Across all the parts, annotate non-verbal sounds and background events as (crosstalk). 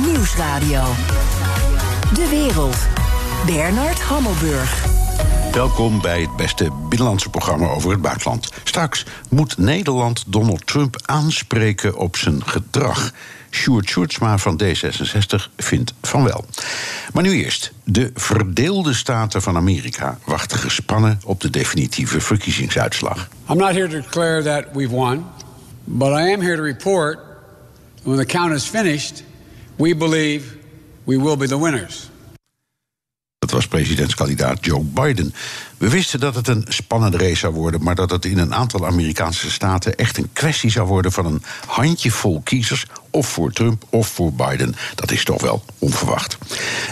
Nieuwsradio. De wereld. Bernard Hammelburg. Welkom bij het beste binnenlandse programma over het buitenland. Straks moet Nederland Donald Trump aanspreken op zijn gedrag. Sjoerd Sjoerdsma van D66 vindt van wel. Maar nu eerst. De verdeelde staten van Amerika wachten gespannen op de definitieve verkiezingsuitslag. I'm not here to declare that we've won, but I am here to report when the count is finished, we believe we will be the winners. Dat was presidentskandidaat Joe Biden. We wisten dat het een spannende race zou worden, maar dat het in een aantal Amerikaanse staten echt een kwestie zou worden van een handjevol kiezers, of voor Trump of voor Biden. Dat is toch wel onverwacht.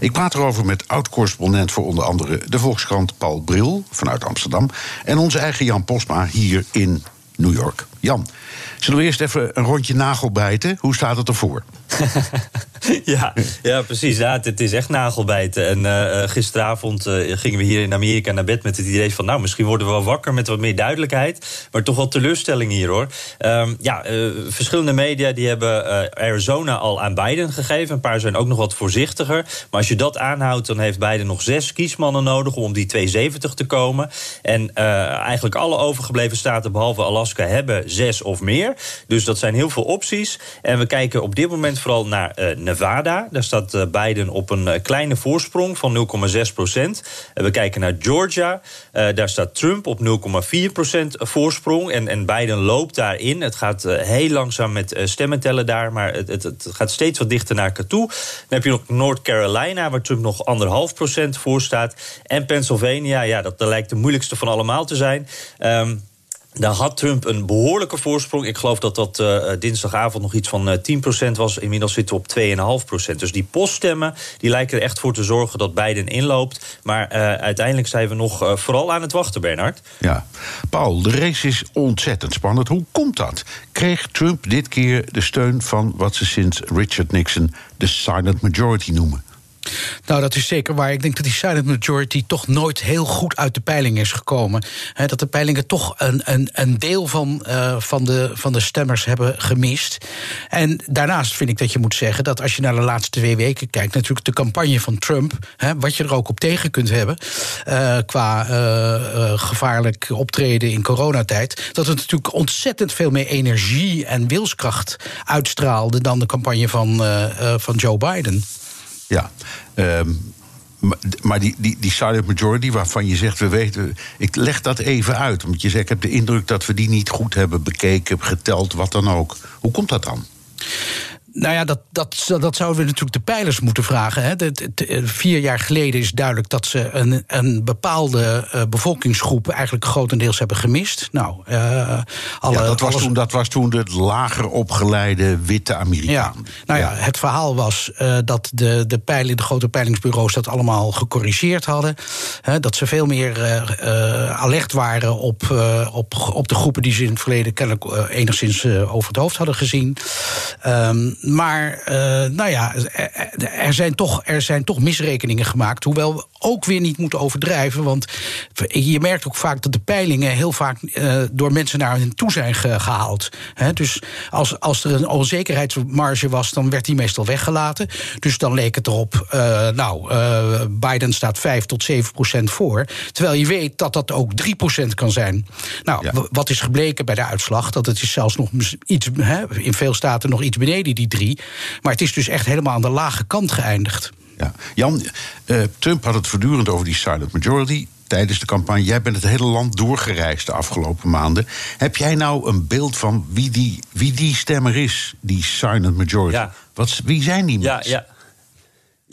Ik praat erover met oud-correspondent voor onder andere de Volkskrant Paul Bril vanuit Amsterdam en onze eigen Jan Posma hier in New York. Jan, zullen we eerst even een rondje nagelbijten? Hoe staat het ervoor? (laughs) ja, ja, precies. Ja, het, is echt nagelbijten. En uh, gisteravond uh, gingen we hier in Amerika naar bed met het idee van... nou, misschien worden we wel wakker met wat meer duidelijkheid. Maar toch wel teleurstelling hier, hoor. Um, ja, verschillende media die hebben Arizona al aan Biden gegeven. Een paar zijn ook nog wat voorzichtiger. Maar als je dat aanhoudt, dan heeft Biden nog zes kiesmannen nodig... om op die 270 te komen. En eigenlijk alle overgebleven staten, behalve Alaska... hebben zes of meer. Dus dat zijn heel veel opties. En we kijken op dit moment vooral naar uh, Nevada. Daar staat uh, Biden op een uh, kleine voorsprong van 0,6 procent. we kijken naar Georgia. daar staat Trump op 0,4 procent voorsprong. En, en Biden loopt daarin. Het gaat heel langzaam met stemmen tellen daar. Maar het, het, het, gaat steeds wat dichter naar elkaar toe. Dan heb je nog North Carolina, waar Trump nog anderhalf procent voor staat. En Pennsylvania, ja, dat, dat lijkt de moeilijkste van allemaal te zijn. Um, daar had Trump een behoorlijke voorsprong. Ik geloof dat dat uh, dinsdagavond nog iets van uh, 10% was. Inmiddels zitten we op 2,5%. Dus die poststemmen die lijken er echt voor te zorgen dat Biden inloopt. Maar uh, uiteindelijk zijn we nog vooral aan het wachten, Bernard. Ja. Paul, de race is ontzettend spannend. Hoe komt dat? Kreeg Trump dit keer de steun van wat ze sinds Richard Nixon de silent majority noemen? Nou, dat is zeker waar. Ik denk dat die silent majority toch nooit heel goed uit de peiling is gekomen. dat de peilingen toch een, een, een deel van, uh, van, de, van de stemmers hebben gemist. En daarnaast vind ik dat je moet zeggen dat als je naar de laatste twee weken kijkt, natuurlijk de campagne van Trump, wat je er ook op tegen kunt hebben, uh, qua uh, gevaarlijk optreden in coronatijd, dat het natuurlijk ontzettend veel meer energie en wilskracht uitstraalde dan de campagne van, van Joe Biden. Ja. Um, maar die, die, die silent majority waarvan je zegt, we weten. Ik leg dat even uit. Omdat je zegt, ik heb de indruk dat we die niet goed hebben bekeken, geteld, wat dan ook. Hoe komt dat dan? Nou ja, dat, dat, dat zouden we natuurlijk de pijlers moeten vragen. Hè. De, de, vier jaar geleden is duidelijk dat ze een, een bepaalde uh, bevolkingsgroep eigenlijk grotendeels hebben gemist. Nou, uh, alle, ja, dat, was toen, dat was toen de lager opgeleide witte Amerikanen. Ja, nou ja, het verhaal was uh, dat de, de, peiling, de grote peilingsbureaus dat allemaal gecorrigeerd hadden. Hè, dat ze veel meer alert waren op, op, op de groepen die ze in het verleden kennelijk enigszins over het hoofd hadden gezien. Um, maar uh, nou ja, er zijn, toch, er zijn toch misrekeningen gemaakt. Hoewel we ook weer niet moeten overdrijven. Want je merkt ook vaak dat de peilingen heel vaak uh, door mensen naar hen toe zijn gehaald. He, dus als, als er een onzekerheidsmarge was, dan werd die meestal weggelaten. Dus dan leek het erop, uh, nou, Biden staat 5 tot 7 procent voor. Terwijl je weet dat dat ook 3 procent kan zijn. Nou, ja. wat is gebleken bij de uitslag? Dat het is zelfs nog iets, he, in veel staten nog iets beneden die drie. Maar het is dus echt helemaal aan de lage kant geëindigd. Ja. Jan, uh, Trump had het voortdurend over die silent majority tijdens de campagne. Jij bent het hele land doorgereisd de afgelopen maanden. Heb jij nou een beeld van wie die, wie die stemmer is, die silent majority? Ja. Wat, wie zijn die mensen? Ja, ja.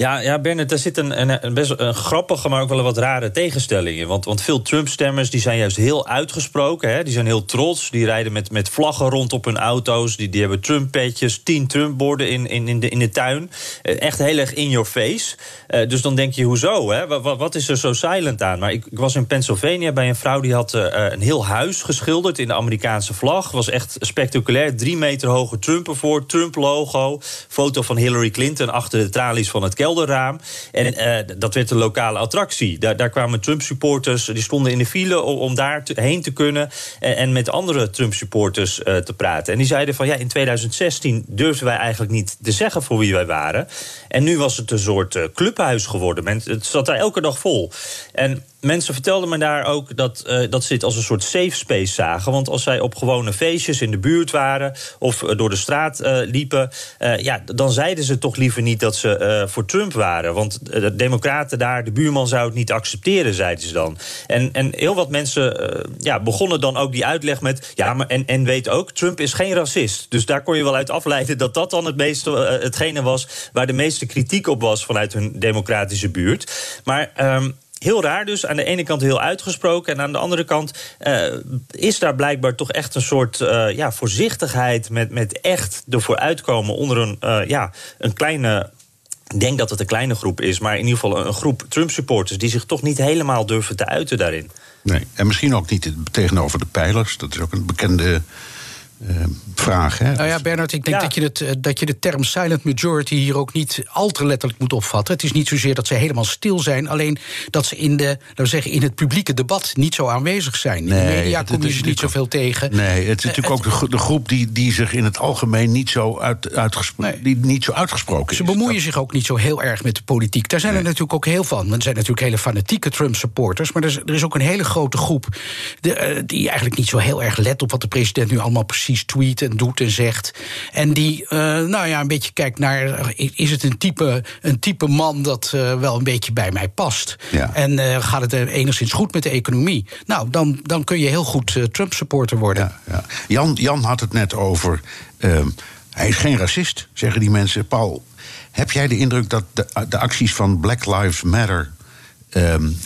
Ja, ja Bernard, daar zit een, een, best een grappige, maar ook wel een wat rare tegenstelling in. Want, want veel Trump-stemmers die zijn juist heel uitgesproken. Hè? Die zijn heel trots. Die rijden met, met vlaggen rond op hun auto's. Die, die hebben Trump-petjes, tien Trump-borden in, in, in, de, in de tuin. Eh, echt heel erg in your face. Uh, dus dan denk je, hoezo? Hè? Wat, wat is er zo silent aan? Maar ik, ik was in Pennsylvania bij een vrouw die had uh, een heel huis geschilderd in de Amerikaanse vlag. Was echt spectaculair. Drie meter hoge Trump ervoor, Trump-logo. Foto van Hillary Clinton achter de tralies van het kelderraam. En dat werd een lokale attractie. Daar, daar kwamen Trump-supporters, die stonden in de file om, daar heen te kunnen. En, en met andere Trump-supporters te praten. En die zeiden van ja, in 2016 durfden wij eigenlijk niet te zeggen voor wie wij waren. En nu was het een soort clubhuis geworden. het zat daar elke dag vol. En mensen vertelden me daar ook dat, uh, dat ze dit als een soort safe space zagen. Want als zij op gewone feestjes in de buurt waren of uh, door de straat uh, liepen, ja, dan zeiden ze toch liever niet dat ze voor Trump waren. Want de Democraten daar, de buurman zou het niet accepteren, zeiden ze dan. En, en heel wat mensen ja, begonnen dan ook die uitleg met: ja, maar en, en weet ook, Trump is geen racist. Dus daar kon je wel uit afleiden dat dat dan het meeste, hetgene was waar de meeste kritiek op was vanuit hun democratische buurt. Maar. Um, heel raar dus. Aan de ene kant heel uitgesproken. En aan de andere kant uh, is daar blijkbaar toch echt een soort uh, ja, voorzichtigheid... met, met echt ervoor uitkomen onder een, uh, ja, een kleine... Ik denk dat het een kleine groep is, maar in ieder geval een groep Trump-supporters... die zich toch niet helemaal durven te uiten daarin. Nee, en misschien ook niet tegenover de pijlers. Dat is ook een bekende uh, vraag. Hè? Nou ja, Bernard, ik denk dat, je het, eh, dat je de term silent majority hier ook niet al te letterlijk moet opvatten. Het is niet zozeer dat ze helemaal stil zijn, alleen dat ze in, de, we zeggen, in het publieke debat niet zo aanwezig zijn. Nee, in de media kom je ze niet zoveel tegen. Nee, het is uh, natuurlijk ook de, de, groep die, die zich in het algemeen niet zo, uit, uitgespro nee. die niet zo uitgesproken ze is. Ze bemoeien dat... zich ook niet zo heel erg met de politiek. Daar zijn nee. er natuurlijk ook heel van. Er zijn natuurlijk hele fanatieke Trump-supporters, maar er is, er is, ook een hele grote groep de, uh, die eigenlijk niet zo heel erg let op wat de president nu allemaal precies tweet en doet en zegt. En die, uh, nou ja, een beetje kijkt naar. Is het een type, een type man dat uh, wel een beetje bij mij past? Ja. En uh, gaat het enigszins goed met de economie? Nou, dan, dan kun je heel goed Trump-supporter worden. Ja, ja. Jan, Jan had het net over. Ehm, hij is geen racist, zeggen die mensen. Paul, heb jij de indruk dat de, de acties van Black Lives Matter. Um,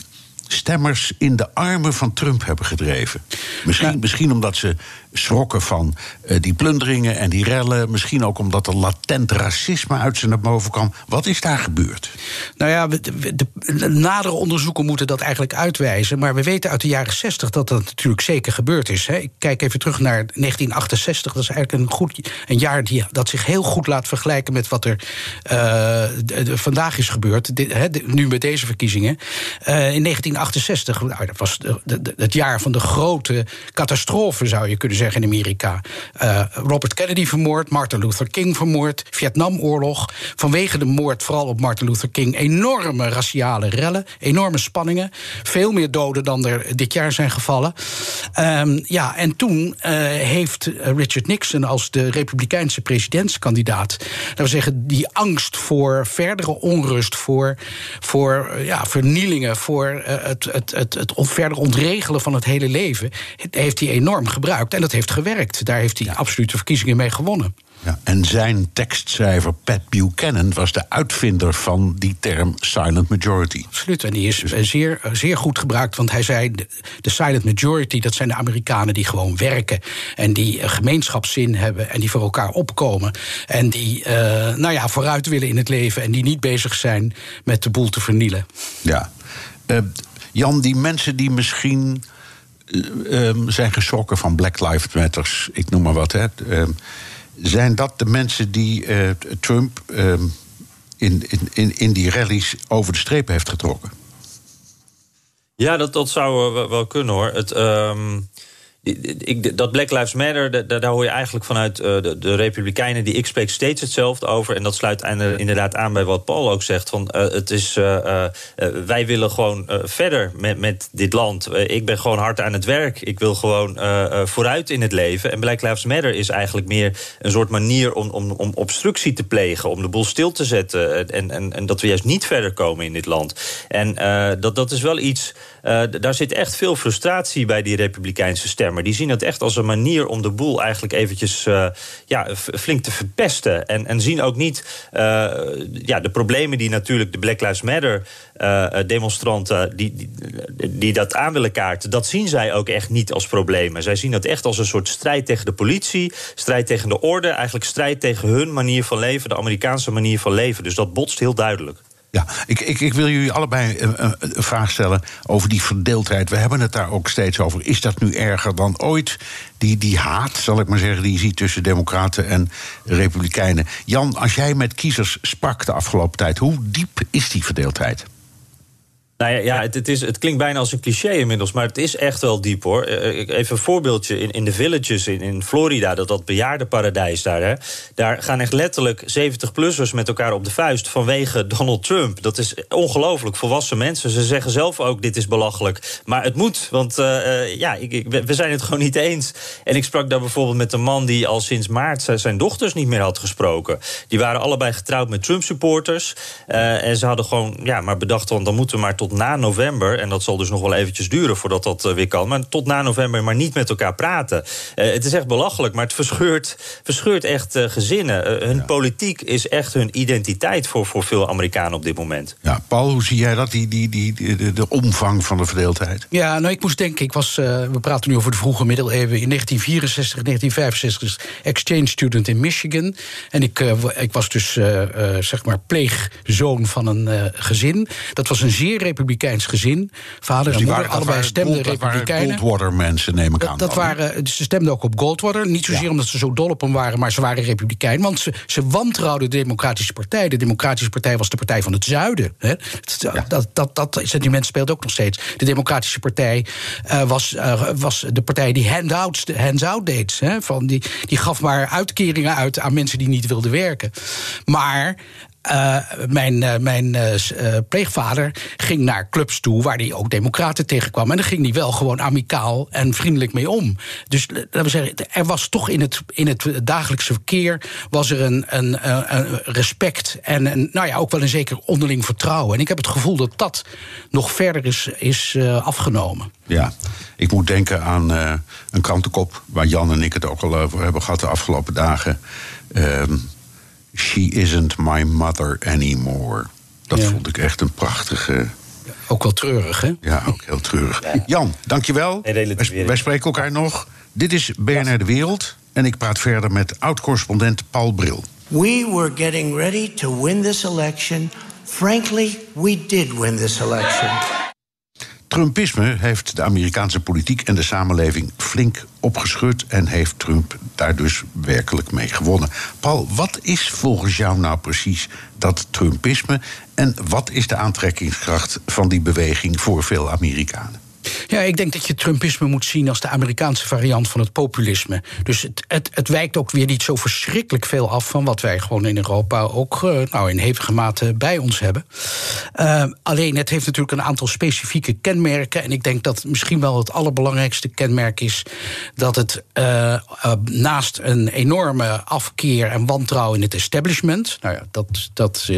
stemmers in de armen van Trump hebben gedreven. Misschien, ja. misschien omdat ze schrokken van uh, die plunderingen en die rellen. Misschien ook omdat er latent racisme uit ze naar boven kwam. Wat is daar gebeurd? Nou ja, de, de, de nadere onderzoeken moeten dat eigenlijk uitwijzen. Maar we weten uit de jaren 60 dat dat natuurlijk zeker gebeurd is. Hè. Ik kijk even terug naar 1968. Dat is eigenlijk een, goed, een jaar die, dat zich heel goed laat vergelijken met wat er uh, vandaag is gebeurd. Nu met deze verkiezingen. Uh, in 1968, nou, dat was het jaar van de grote catastrofe, zou je kunnen zeggen in Amerika. Uh, Robert Kennedy vermoord, Martin Luther King vermoord, Vietnamoorlog. Vanwege de moord, vooral op Martin Luther King, enorme raciale rellen, enorme spanningen. Veel meer doden dan er dit jaar zijn gevallen. Um, ja, en toen uh, heeft Richard Nixon als de Republikeinse presidentskandidaat, laten we zeggen, die angst voor verdere onrust, voor, voor ja, vernielingen, voor uh, het, het, het, het verder ontregelen van het hele leven, heeft hij enorm gebruikt. En dat heeft gewerkt. Daar heeft hij ja. absoluut de verkiezingen mee gewonnen. Ja, en zijn tekstschrijver Pat Buchanan was de uitvinder van die term silent majority. Absoluut, en die is zeer, zeer goed gebruikt. Want hij zei, de silent majority, dat zijn de Amerikanen die gewoon werken... en die gemeenschapszin hebben en die voor elkaar opkomen... en die uh, nou ja, vooruit willen in het leven... en die niet bezig zijn met de boel te vernielen. Ja. Uh, Jan, die mensen die misschien um, zijn geschrokken van Black Lives Matters, ik noem maar wat. Hè. Um, zijn dat de mensen die uh, Trump um, in, in, in die rallies over de streep heeft getrokken? Ja, dat, dat zou wel kunnen hoor. Het, ik, dat Black Lives Matter, daar, daar hoor je eigenlijk vanuit uh, de, de, Republikeinen die ik spreek steeds hetzelfde over. En dat sluit inderdaad aan bij wat Paul ook zegt. Van, uh, het is, uh, wij willen gewoon verder met, met dit land. ik ben gewoon hard aan het werk. Ik wil gewoon vooruit in het leven. En Black Lives Matter is eigenlijk meer een soort manier om, om, om obstructie te plegen. Om de boel stil te zetten. En, en, en dat we juist niet verder komen in dit land. En dat, dat is wel iets. Daar zit echt veel frustratie bij die Republikeinse stemmen. Maar die zien het echt als een manier om de boel eigenlijk eventjes uh, ja, flink te verpesten. En, en zien ook niet uh, ja, de problemen die natuurlijk de Black Lives Matter demonstranten... Die, die, dat aan willen kaarten, dat zien zij ook echt niet als problemen. Zij zien dat echt als een soort strijd tegen de politie... strijd tegen de orde, eigenlijk strijd tegen hun manier van leven... de Amerikaanse manier van leven. Dus dat botst heel duidelijk. Ja, ik, ik, ik wil jullie allebei een, een, vraag stellen over die verdeeldheid. We hebben het daar ook steeds over. Is dat nu erger dan ooit? Die, die haat, zal ik maar zeggen, die je ziet tussen Democraten en Republikeinen. Jan, als jij met kiezers sprak de afgelopen tijd, hoe diep is die verdeeldheid? Nou ja, ja het, het, is, het klinkt bijna als een cliché inmiddels, maar het is echt wel diep hoor. Eh, eh, even een voorbeeldje. In, in de villages in, in Florida, dat, dat bejaardenparadijs daar, hè, daar gaan echt letterlijk 70-plussers met elkaar op de vuist vanwege Donald Trump. Dat is ongelooflijk. Volwassen mensen. Ze zeggen zelf ook: dit is belachelijk. Maar het moet, want uh, ja, ik, ik, we zijn het gewoon niet eens. En ik sprak daar bijvoorbeeld met een man die al sinds maart zijn dochters niet meer had gesproken. Die waren allebei getrouwd met Trump-supporters. Uh, en ze hadden gewoon, ja, maar bedacht, want dan moeten we maar tot tot na november, en dat zal dus nog wel eventjes duren voordat dat eh, weer kan, maar tot na november maar niet met elkaar praten. Uh, het is echt belachelijk, maar het verscheurt, verscheurt echt uh, gezinnen. Uh, hun ja. politiek is echt hun identiteit voor, voor veel Amerikanen op dit moment. Ja, Paul, hoe zie jij dat, die, die, die, de, de omvang van de verdeeldheid? Ja, nou, ik moest denken, ik was, we praten nu over de vroege middeleeuwen. In 1964, 1965 exchange student in Michigan. En ik, ik was dus, zeg maar, pleegzoon van een gezin. Dat was een zeer republikeins gezin. Vader dus en moeder, allebei stemden republikeinen. Goldwater mensen, neem ik dat, aan. Dat waren, ze stemden ook op Goldwater. Niet zozeer ja. omdat ze zo dol op hem waren, maar ze waren republikein. Want ze, ze wantrouwden de Democratische Partij. De Democratische Partij was de partij van het zuiden. Hè. Ja. Dat, dat, dat sentiment speelt ook nog steeds. De Democratische Partij uh, was, uh, was de partij die handouts, hands-out deed. Hè. Van die, die gaf maar uitkeringen uit aan mensen die niet wilden werken. Maar uh, mijn, uh, mijn uh, pleegvader ging naar clubs toe waar hij ook democraten tegenkwam. En daar ging hij wel gewoon amicaal en vriendelijk mee om. Dus laten we zeggen, er was toch in het, in het dagelijkse verkeer was er een, een, respect en nou ja, ook wel een zeker onderling vertrouwen. En ik heb het gevoel dat dat nog verder is, is afgenomen. Ja, ik moet denken aan een krantenkop waar Jan en ik het ook al over hebben gehad de afgelopen dagen. Ehm, She isn't my mother anymore. Dat ja. vond ik echt een prachtige. Ook wel treurig, hè? Ja, ook heel treurig. Ja. Jan, dankjewel. Wij, wij spreken elkaar nog. Dit is BNR De Wereld. En ik praat verder met oud-correspondent Paul Bril. We were getting ready to win this election. Frankly, we did win this election. Trumpisme heeft de Amerikaanse politiek en de samenleving flink opgeschud en heeft Trump daar dus werkelijk mee gewonnen. Paul, wat is volgens jou nou precies dat Trumpisme en wat is de aantrekkingskracht van die beweging voor veel Amerikanen? Ja, ik denk dat je Trumpisme moet zien als de Amerikaanse variant van het populisme. Dus het, het, het wijkt ook weer niet zo verschrikkelijk veel af van wat wij gewoon in Europa ook uh, nou, in hevige mate bij ons hebben. Uh, alleen het heeft natuurlijk een aantal specifieke kenmerken. En ik denk dat misschien wel het allerbelangrijkste kenmerk is dat het uh, naast een enorme afkeer en wantrouwen in het establishment, nou ja, dat, dat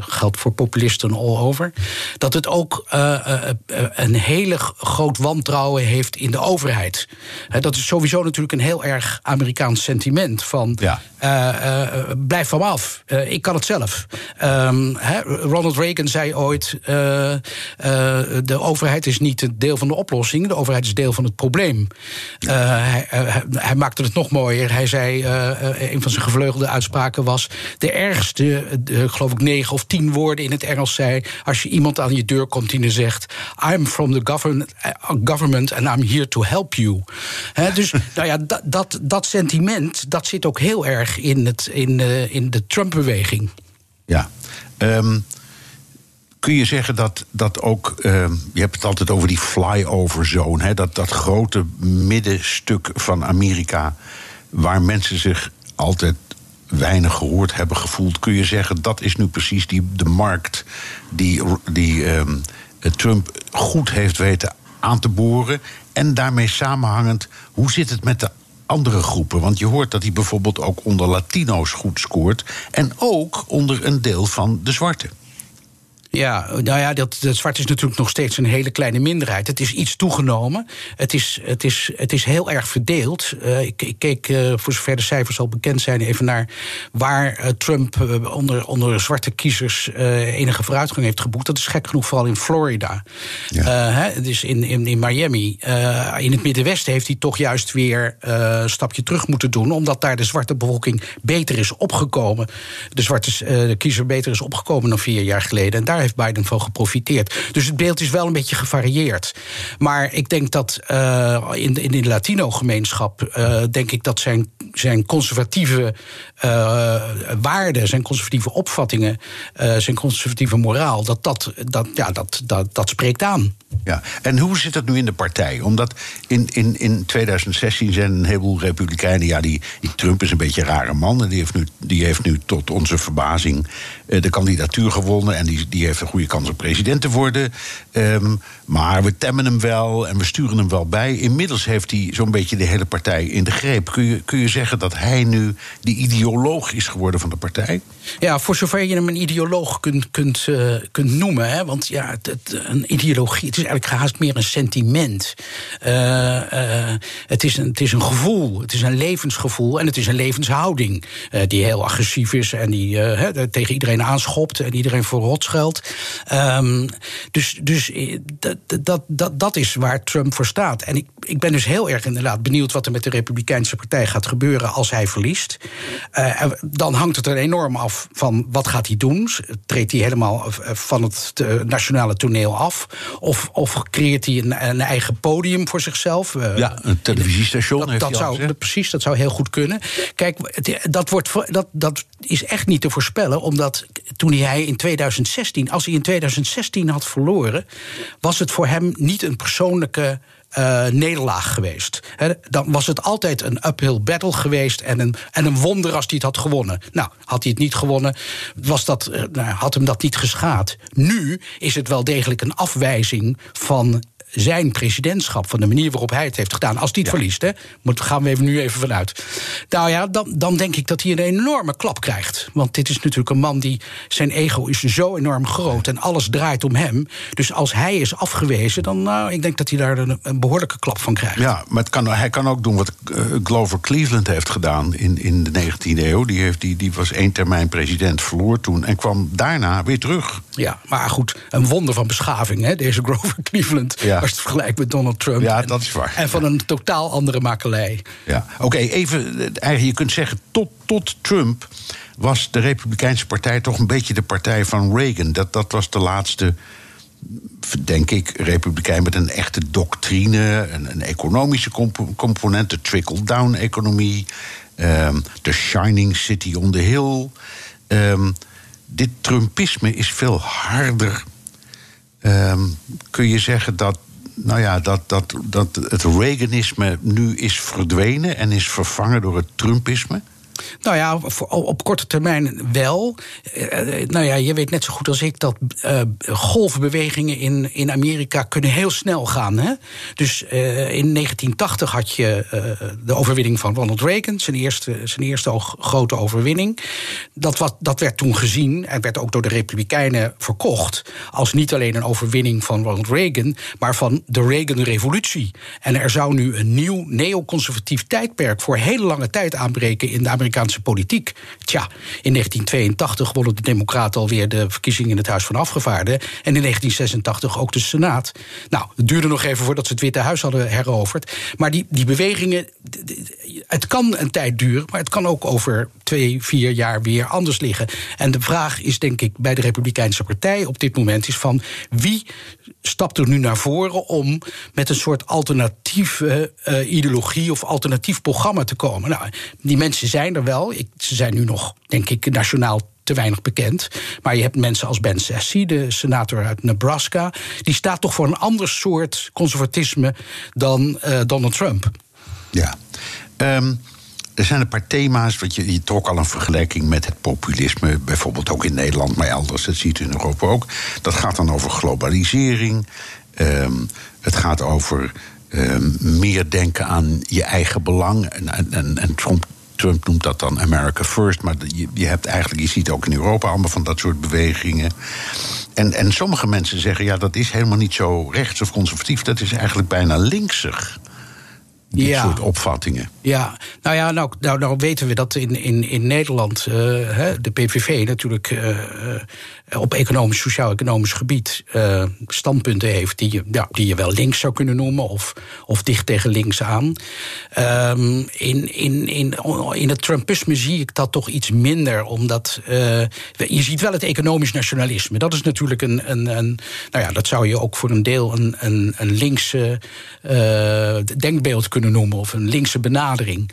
geldt voor populisten all over, dat het ook een hele groot wantrouwen heeft in de overheid. dat is sowieso natuurlijk een heel erg Amerikaans sentiment. Van ja. uh, uh, blijf van me af, uh, ik kan het zelf. Um, Ronald Reagan zei ooit: de overheid is niet een deel van de oplossing, de overheid is deel van het probleem. Hij, hij, maakte het nog mooier. Hij zei: een van zijn gevleugelde uitspraken was: de ergste, geloof ik, negen of tien woorden in het Engels zei: als je iemand aan je deur komt die zegt: I'm from the government government and I'm here to help you. He, dus (laughs) nou ja, dat, dat, dat sentiment dat zit ook heel erg in, het, in, uh, in de Trump-beweging. Ja. Um, kun je zeggen dat, dat ook. Uh, je hebt het altijd over die flyover zone, hè, dat, dat grote middenstuk van Amerika. waar mensen zich altijd weinig gehoord hebben gevoeld. Kun je zeggen dat is nu precies die, de markt die, die um, Trump goed heeft weten aan te boren. En daarmee samenhangend, hoe zit het met de andere groepen? Want je hoort dat hij bijvoorbeeld ook onder Latino's goed scoort. En ook onder een deel van de zwarte. Ja, nou ja, dat, dat zwart is natuurlijk nog steeds een hele kleine minderheid. Het is iets toegenomen. Het is, het is, het is heel erg verdeeld. Uh, ik, ik, keek, uh, voor zover de cijfers al bekend zijn, even naar waar uh, Trump onder, onder zwarte kiezers enige vooruitgang heeft geboekt. Dat is gek genoeg vooral in Florida. Ja. Hè, dus in, in, in Miami. in het Middenwesten heeft hij toch juist weer een stapje terug moeten doen, omdat daar de zwarte bevolking beter is opgekomen. De zwarte de kiezer beter is opgekomen dan vier jaar geleden. En daar heeft Biden van geprofiteerd. Dus het beeld is wel een beetje gevarieerd. Maar ik denk dat uh, in, de, in de Latino-gemeenschap, uh, denk ik dat zijn, zijn conservatieve uh, waarden, zijn conservatieve opvattingen, zijn conservatieve moraal, dat dat, dat, ja, dat, dat, dat spreekt aan. Ja, en hoe zit dat nu in de partij? Omdat in, in, in 2016 zijn een heleboel Republikeinen, ja, die, die Trump is een beetje een rare man. En die heeft nu, die heeft nu tot onze verbazing de kandidatuur gewonnen. En die, die heeft een goede kans om president te worden. Um, maar we temmen hem wel en we sturen hem wel bij. Inmiddels heeft hij zo'n beetje de hele partij in de greep. Kun je, kun je zeggen dat hij nu de ideoloog is geworden van de partij? Ja, voor zover je hem een ideoloog kunt, kunt, uh, kunt noemen. Hè, want ja, het, het, een ideologie, het is eigenlijk haast meer een sentiment. Uh, het, is een, het is een gevoel, het is een levensgevoel en het is een levenshouding. die heel agressief is en die tegen iedereen aanschopt en iedereen voor rot scheldt. Um, dus dus dat, dat, dat, dat is waar Trump voor staat. En ik, ik ben dus heel erg inderdaad benieuwd wat er met de Republikeinse Partij gaat gebeuren als hij verliest. Uh, dan hangt het er enorm af van wat gaat hij doen. Treedt hij helemaal eh, van het nationale toneel af? Of, of creëert hij een, een eigen podium voor zichzelf? Ja, een televisiestation. Dat, heeft dat zou, al precies, dat zou heel goed kunnen. Kijk, dat, wordt, dat, dat is echt niet te voorspellen, omdat toen hij in 2016, als hij in 2016 had verloren, was het voor hem niet een persoonlijke uh, nederlaag geweest. Dan was het altijd een uphill battle geweest en een, en een wonder als hij het had gewonnen. Nou, had hij het niet gewonnen, was dat, uh, nou, had hem dat niet geschaad. Nu is het wel degelijk een afwijzing van zijn presidentschap, van de manier waarop hij het heeft gedaan, als hij het ja. verliest, hè, moet, gaan we even nu even vanuit. Nou ja, dan, dan denk ik dat hij een enorme klap krijgt. Want dit is natuurlijk een man die zijn ego is zo enorm groot en alles draait om hem. Dus als hij is afgewezen, dan nou, ik denk dat hij daar een, een behoorlijke klap van krijgt. Ja, maar het kan, hij kan ook doen wat uh, Glover Cleveland heeft gedaan in, in de 19e eeuw. Die, heeft, die, die was één termijn president, verloor toen en kwam daarna weer terug. Ja, maar goed, een wonder van beschaving, hè, deze Grover Cleveland. Ja als het vergelijkt met Donald Trump. Ja, dat is waar. En van een totaal andere makelij. Ja, oké, okay, even. Eigenlijk, je kunt zeggen, tot, tot Trump was de Republikeinse Partij toch een beetje de partij van Reagan. Dat, dat was de laatste, denk ik, Republikein met een echte doctrine, een, een economische comp component, de trickle-down-economie, um, de Shining City on the Hill. Um, dit Trumpisme is veel harder. Um, kun je zeggen dat nou ja, dat, dat, dat het Reaganisme nu is verdwenen en is vervangen door het Trumpisme? Nou ja, op korte termijn wel. Uh, nou ja, je weet net zo goed als ik dat uh, golfbewegingen in, in Amerika kunnen heel snel gaan. Hè? Dus in 1980 had je de overwinning van Ronald Reagan, zijn eerste, zijn eerste grote overwinning. Dat, wat, dat werd toen gezien en werd ook door de Republikeinen verkocht als niet alleen een overwinning van Ronald Reagan, maar van de Reagan-revolutie. En er zou nu een nieuw neoconservatief tijdperk voor hele lange tijd aanbreken in de Amerikaanse Amerikaanse politiek. Tja, in 1982 wonnen de Democraten alweer de verkiezingen in het Huis van Afgevaarden. En in 1986 ook de Senaat. Nou, het duurde nog even voordat ze het Witte Huis hadden heroverd. Maar die, die bewegingen, het kan een tijd duren, maar het kan ook over twee, vier jaar weer anders liggen. En de vraag is, denk ik, bij de Republikeinse Partij op dit moment is van wie stapt er nu naar voren om met een soort alternatieve uh, ideologie of alternatief programma te komen. Nou, die mensen zijn er wel. Ik, ze zijn nu nog, denk ik, nationaal te weinig bekend. Maar je hebt mensen als Ben Sasse, de senator uit Nebraska. Die staat toch voor een ander soort conservatisme dan uh, Donald Trump. Ja. Um, er zijn een paar thema's, want je, je trok al een vergelijking met het populisme, bijvoorbeeld ook in Nederland, maar elders, dat ziet u in Europa ook. Dat gaat dan over globalisering. Um, het gaat over um, meer denken aan je eigen belang. En, en, en Trump, Trump noemt dat dan America First, maar je, je hebt eigenlijk, je ziet ook in Europa allemaal van dat soort bewegingen. En, en sommige mensen zeggen, ja, dat is helemaal niet zo rechts of conservatief, dat is eigenlijk bijna linksig. Dit Ja. soort opvattingen. Ja, nou ja, nou, nou, nou weten we dat in, in, in Nederland eh, hè, de PVV natuurlijk eh, eh, op economisch, sociaal-economisch gebied standpunten heeft die je, ja, die je wel links zou kunnen noemen of, of dicht tegen links aan. Ehm, in, in, in, in het Trumpisme zie ik dat toch iets minder, omdat je ziet wel het economisch nationalisme. Dat is natuurlijk een, een, een nou ja, dat zou je ook voor een deel een, een, een linkse denkbeeld kunnen noemen of een linkse benadering.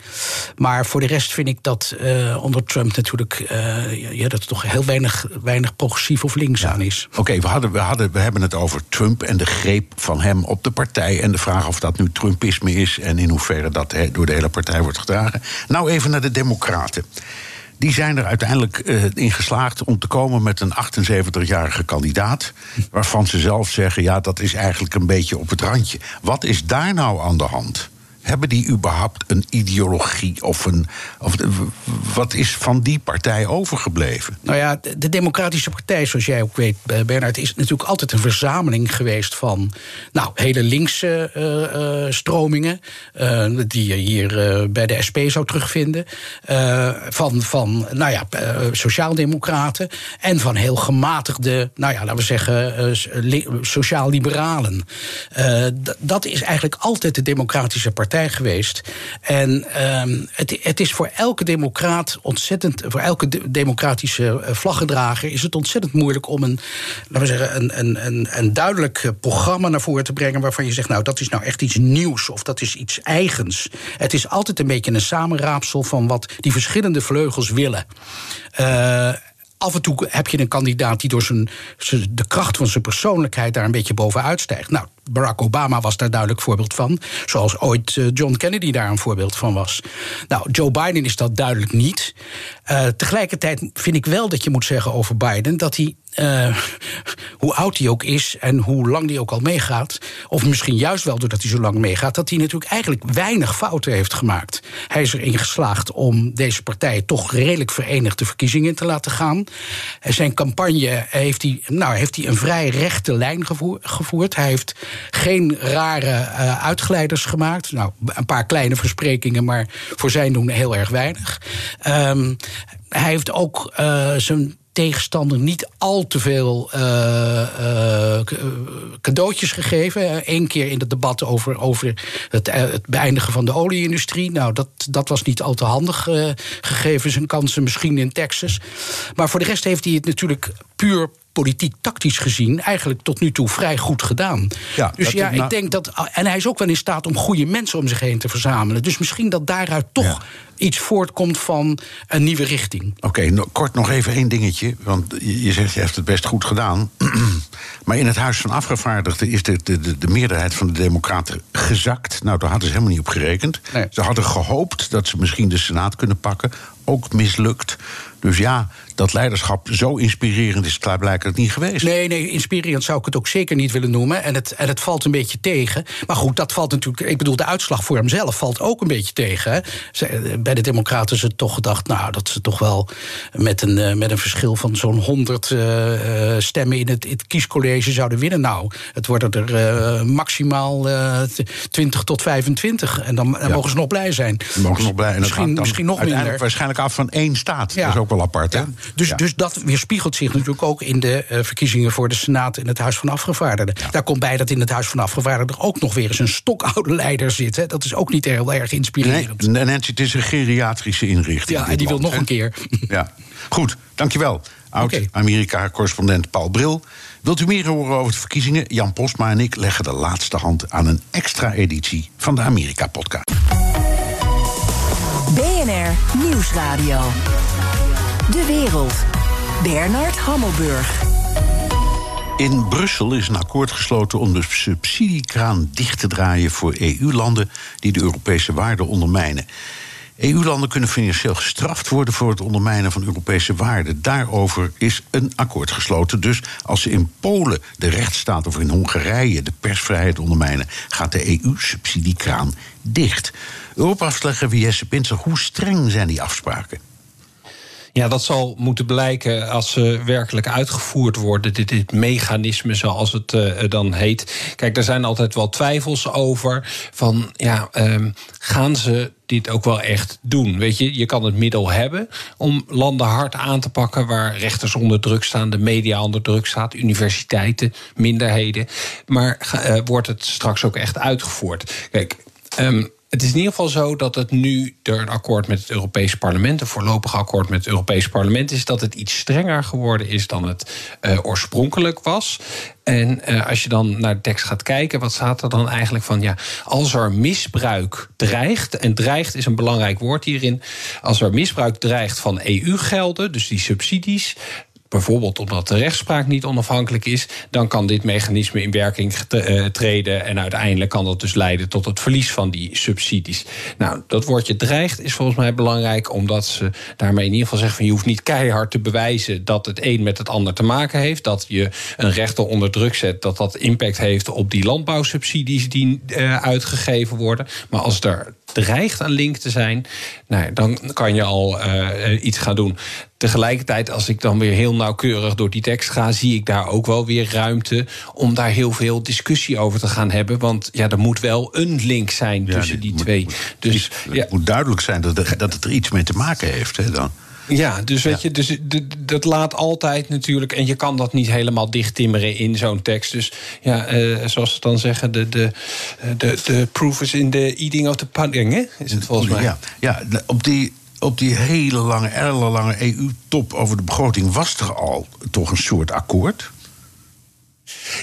Maar voor de rest vind ik dat eh, onder Trump natuurlijk eh, ja, dat er toch heel weinig, weinig progressief of links aan is. Oké, we, hadden, we, hadden, we hebben het over Trump en de greep van hem op de partij. En de vraag of dat nu Trumpisme is en in hoeverre dat he- door de hele partij wordt gedragen. Nou, even naar de Democraten. Die zijn er uiteindelijk eh, in geslaagd om te komen met een 78-jarige kandidaat. Waarvan ze zelf zeggen: ja, dat is eigenlijk een beetje op het randje. Wat is daar nou aan de hand? Hebben die überhaupt een ideologie of een. Of, wat is van die partij overgebleven? Nou ja, de, de Democratische Partij, zoals jij ook weet, eh, Bernard, is natuurlijk altijd een verzameling geweest van nou, hele linkse eh, eh, stromingen, die je hier bij de SP zou terugvinden, van, van nou ja, sociaaldemocraten en van heel gematigde, nou ja, laten we zeggen, sociaal-liberalen. Dat is eigenlijk altijd de Democratische Partij geweest. En ehm, het, het is voor elke democraat ontzettend, voor elke de- democratische eh, vlaggedrager is het ontzettend moeilijk om een, laten we zeggen, een, een, een, een duidelijk eh, programma naar voren te brengen waarvan je zegt, nou, dat is nou echt iets nieuws of dat is iets eigens. Het is altijd een beetje een samenraapsel van wat die verschillende vleugels willen. Eh, Af en toe heb je een kandidaat die door zijn, de kracht van zijn persoonlijkheid daar een beetje bovenuit stijgt. Nou, Barack Obama was daar duidelijk voorbeeld van. Zoals ooit eh, John Kennedy daar een voorbeeld van was. Nou, Joe Biden is dat duidelijk niet. Eh, tegelijkertijd vind ik wel dat je moet zeggen over Biden dat hij. Eh, hoe oud hij ook is en hoe lang hij ook al meegaat, of misschien juist wel doordat hij zo lang meegaat, dat hij natuurlijk eigenlijk weinig fouten heeft gemaakt. Hij is erin geslaagd om deze partij toch redelijk verenigd de verkiezingen in te laten gaan. En Zijn campagne heeft hij, nou, heeft hij een vrij rechte lijn gevoer- gevoerd. Hij heeft geen rare eh, uitglijders gemaakt. Nou, een paar kleine versprekingen, maar voor zijn doen heel erg weinig. Ehm, hij heeft ook eh, zijn tegenstander niet al te veel eh, eh, eh, cadeautjes gegeven. Eén keer in het debat over, over het, eh, beëindigen van de olieindustrie. Nou, dat, dat was niet al te handig, eh, gegeven zijn kansen misschien in Texas. Maar voor de rest heeft hij het natuurlijk puur politiek tactisch gezien eigenlijk tot nu toe vrij goed gedaan. Ja, dus ja, ik denk dat. En hij is ook wel in staat om goede mensen om zich heen te verzamelen. Dus misschien dat daaruit toch Ja. iets voortkomt van een nieuwe richting. Oké, no- kort nog even één dingetje. Want je je zegt, je heeft het best goed gedaan. (clears throat) maar in het Huis van Afgevaardigden is de, de, de, de meerderheid van de Democraten gezakt. Nou, daar hadden ze helemaal niet op gerekend. Nee. Ze hadden gehoopt dat ze misschien de Senaat kunnen pakken. Ook mislukt. Dus ja, dat leiderschap zo inspirerend is klaarblijkelijk niet geweest. Nee, nee, inspirerend zou ik het ook zeker niet willen noemen. En het, en het valt een beetje tegen. Maar goed, dat valt natuurlijk. Ik bedoel, de uitslag voor hem zelf valt ook een beetje tegen. Hè. Ze- Bij de Democraten is het toch gedacht, nou, dat ze toch wel met een, eh, met een verschil van zo'n 100 eh, eh, stemmen in het, het kiescollege zouden winnen. Nou, het worden er eh, maximaal eh, t- 20 tot 25. En dan, dan Ja. mogen ze nog blij zijn. Mogen nog blij. En dat misschien, misschien nog minder. waarschijnlijk af van één staat. Ja. Dat is ook wel apart, hè? Ja. Dus, Ja. dus dat weerspiegelt zich natuurlijk ook in de eh, verkiezingen voor de Senaat en het Huis van Afgevaardigden. Daar komt bij dat in het Huis van Afgevaardigden ook nog weer eens een stokoude leider zit. Hè. Dat is ook niet heel erg Nee, inspirerend. Nancy, het is een geriatrische inrichting. ja, en die wil nog hè? een keer. (laughs) Ja, goed, dankjewel. Oud-Amerika-correspondent Paul Bril. Wilt u meer horen over de verkiezingen? Jan Postma en ik leggen de laatste hand aan een extra editie van de Amerika-podcast. BNR Nieuwsradio. De wereld. Bernard Hammelburg. In Brussel is een akkoord gesloten om de subsidiekraan dicht te draaien voor EU-landen die de Europese waarden ondermijnen. EU-landen kunnen financieel gestraft worden voor het ondermijnen van Europese waarden. Daarover is een akkoord gesloten. Dus als ze in Polen de rechtsstaat of in Hongarije de persvrijheid ondermijnen, gaat de EU-subsidiekraan dicht. Europa-afslegger Jesse Pinser, hoe streng zijn die afspraken? Ja, dat zal moeten blijken als ze werkelijk uitgevoerd worden. Dit, dit mechanisme, zoals het uh, dan heet. Kijk, er zijn altijd wel twijfels over. Van ja, um, gaan ze dit ook wel echt doen. Weet je, je kan het middel hebben om landen hard aan te pakken waar rechters onder druk staan, de media onder druk staat, universiteiten, minderheden. Maar uh, wordt het straks ook echt uitgevoerd? Kijk. Um, het is in ieder geval zo dat het nu er een akkoord met het Europees Parlement, een voorlopig akkoord met het Europees Parlement, is dat het iets strenger geworden is dan het uh, oorspronkelijk was. En uh, als je dan naar de tekst gaat kijken, wat staat er dan eigenlijk van? Ja, als er misbruik dreigt, en dreigt is een belangrijk woord hierin. Als er misbruik dreigt van EU-gelden, dus die subsidies, bijvoorbeeld omdat de rechtspraak niet onafhankelijk is, dan kan dit mechanisme in werking eh, treden en uiteindelijk kan dat dus leiden tot het verlies van die subsidies. Nou, dat woordje dreigt is volgens mij belangrijk, omdat ze daarmee in ieder geval zeggen van je hoeft niet keihard te bewijzen dat het een met het ander te maken heeft, dat je een rechter onder druk zet, dat dat impact heeft op die landbouwsubsidies die uh, uitgegeven worden. Maar als er dreigt een link te zijn, nou, dan kan je al uh, iets gaan doen. Tegelijkertijd, als ik dan weer heel nauwkeurig door die tekst ga, zie ik daar ook wel weer ruimte om daar heel veel discussie over te gaan hebben. Want ja, er moet wel een link zijn tussen die twee. dus het ja. moet duidelijk zijn dat, er, dat het er iets mee te maken heeft. Hè, dan. Ja, dus weet je, dus, dat laat altijd natuurlijk. En je kan dat niet helemaal dichttimmeren in zo'n tekst. Dus ja, uh, zoals ze dan zeggen, de, de, de, de proof is in the eating of the pudding, hè? Is het volgens mij? Ja, ja op die op die hele lange, ellenlange EU-top over de begroting was er al toch een soort akkoord?